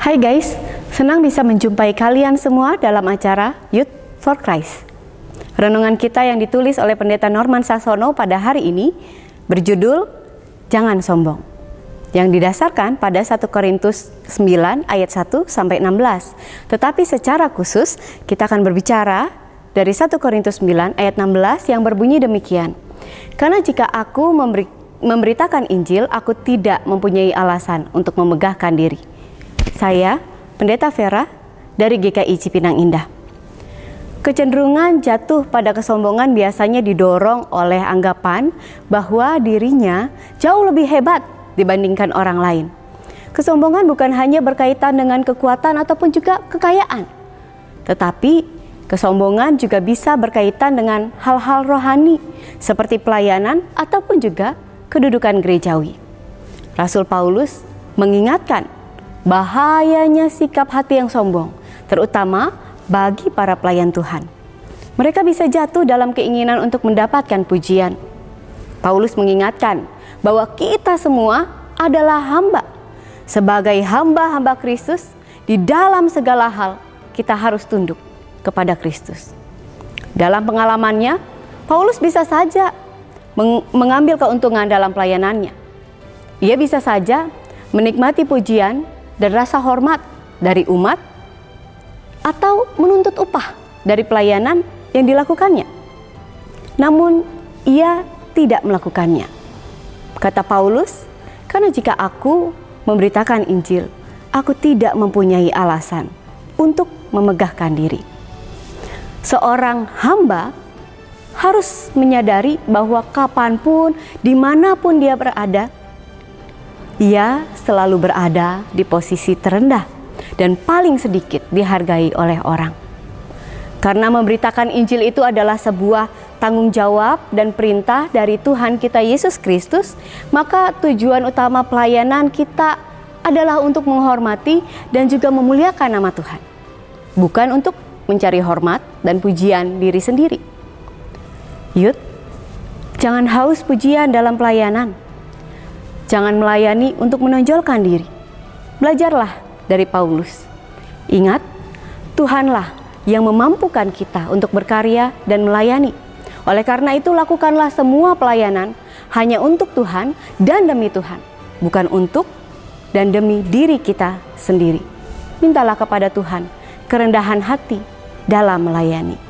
Hai guys, senang bisa menjumpai kalian semua dalam acara Youth for Christ. Renungan kita yang ditulis oleh Pendeta Norman Sasono pada hari ini berjudul Jangan Sombong yang didasarkan pada 1 Korintus 9 ayat 1 sampai 16. Tetapi secara khusus kita akan berbicara dari 1 Korintus 9 ayat 16 yang berbunyi demikian. Karena jika aku memberi, memberitakan Injil, aku tidak mempunyai alasan untuk memegahkan diri. Saya, Pendeta Vera, dari GKI Cipinang Indah. Kecenderungan jatuh pada kesombongan biasanya didorong oleh anggapan bahwa dirinya jauh lebih hebat dibandingkan orang lain. Kesombongan bukan hanya berkaitan dengan kekuatan ataupun juga kekayaan, tetapi kesombongan juga bisa berkaitan dengan hal-hal rohani seperti pelayanan ataupun juga kedudukan gerejawi. Rasul Paulus mengingatkan bahayanya sikap hati yang sombong, terutama bagi para pelayan Tuhan. Mereka bisa jatuh dalam keinginan untuk mendapatkan pujian. Paulus mengingatkan bahwa kita semua adalah hamba. Sebagai hamba-hamba Kristus, di dalam segala hal kita harus tunduk kepada Kristus. Dalam pengalamannya, Paulus bisa saja meng mengambil keuntungan dalam pelayanannya. Ia bisa saja menikmati pujian dan rasa hormat dari umat atau menuntut upah dari pelayanan yang dilakukannya. Namun ia tidak melakukannya. Kata Paulus, karena jika aku memberitakan Injil, aku tidak mempunyai alasan untuk memegahkan diri. Seorang hamba harus menyadari bahwa kapan pun, di mana pun dia berada, ia selalu berada di posisi terendah dan paling sedikit dihargai oleh orang. Karena memberitakan Injil itu adalah sebuah tanggung jawab dan perintah dari Tuhan kita Yesus Kristus, maka tujuan utama pelayanan kita adalah untuk menghormati dan juga memuliakan nama Tuhan. Bukan untuk mencari hormat dan pujian diri sendiri. Yud, jangan haus pujian dalam pelayanan. Jangan melayani untuk menonjolkan diri. Belajarlah dari Paulus. Ingat, Tuhanlah yang memampukan kita untuk berkarya dan melayani. Oleh karena itu, lakukanlah semua pelayanan hanya untuk Tuhan dan demi Tuhan, bukan untuk dan demi diri kita sendiri. Mintalah kepada Tuhan kerendahan hati dalam melayani.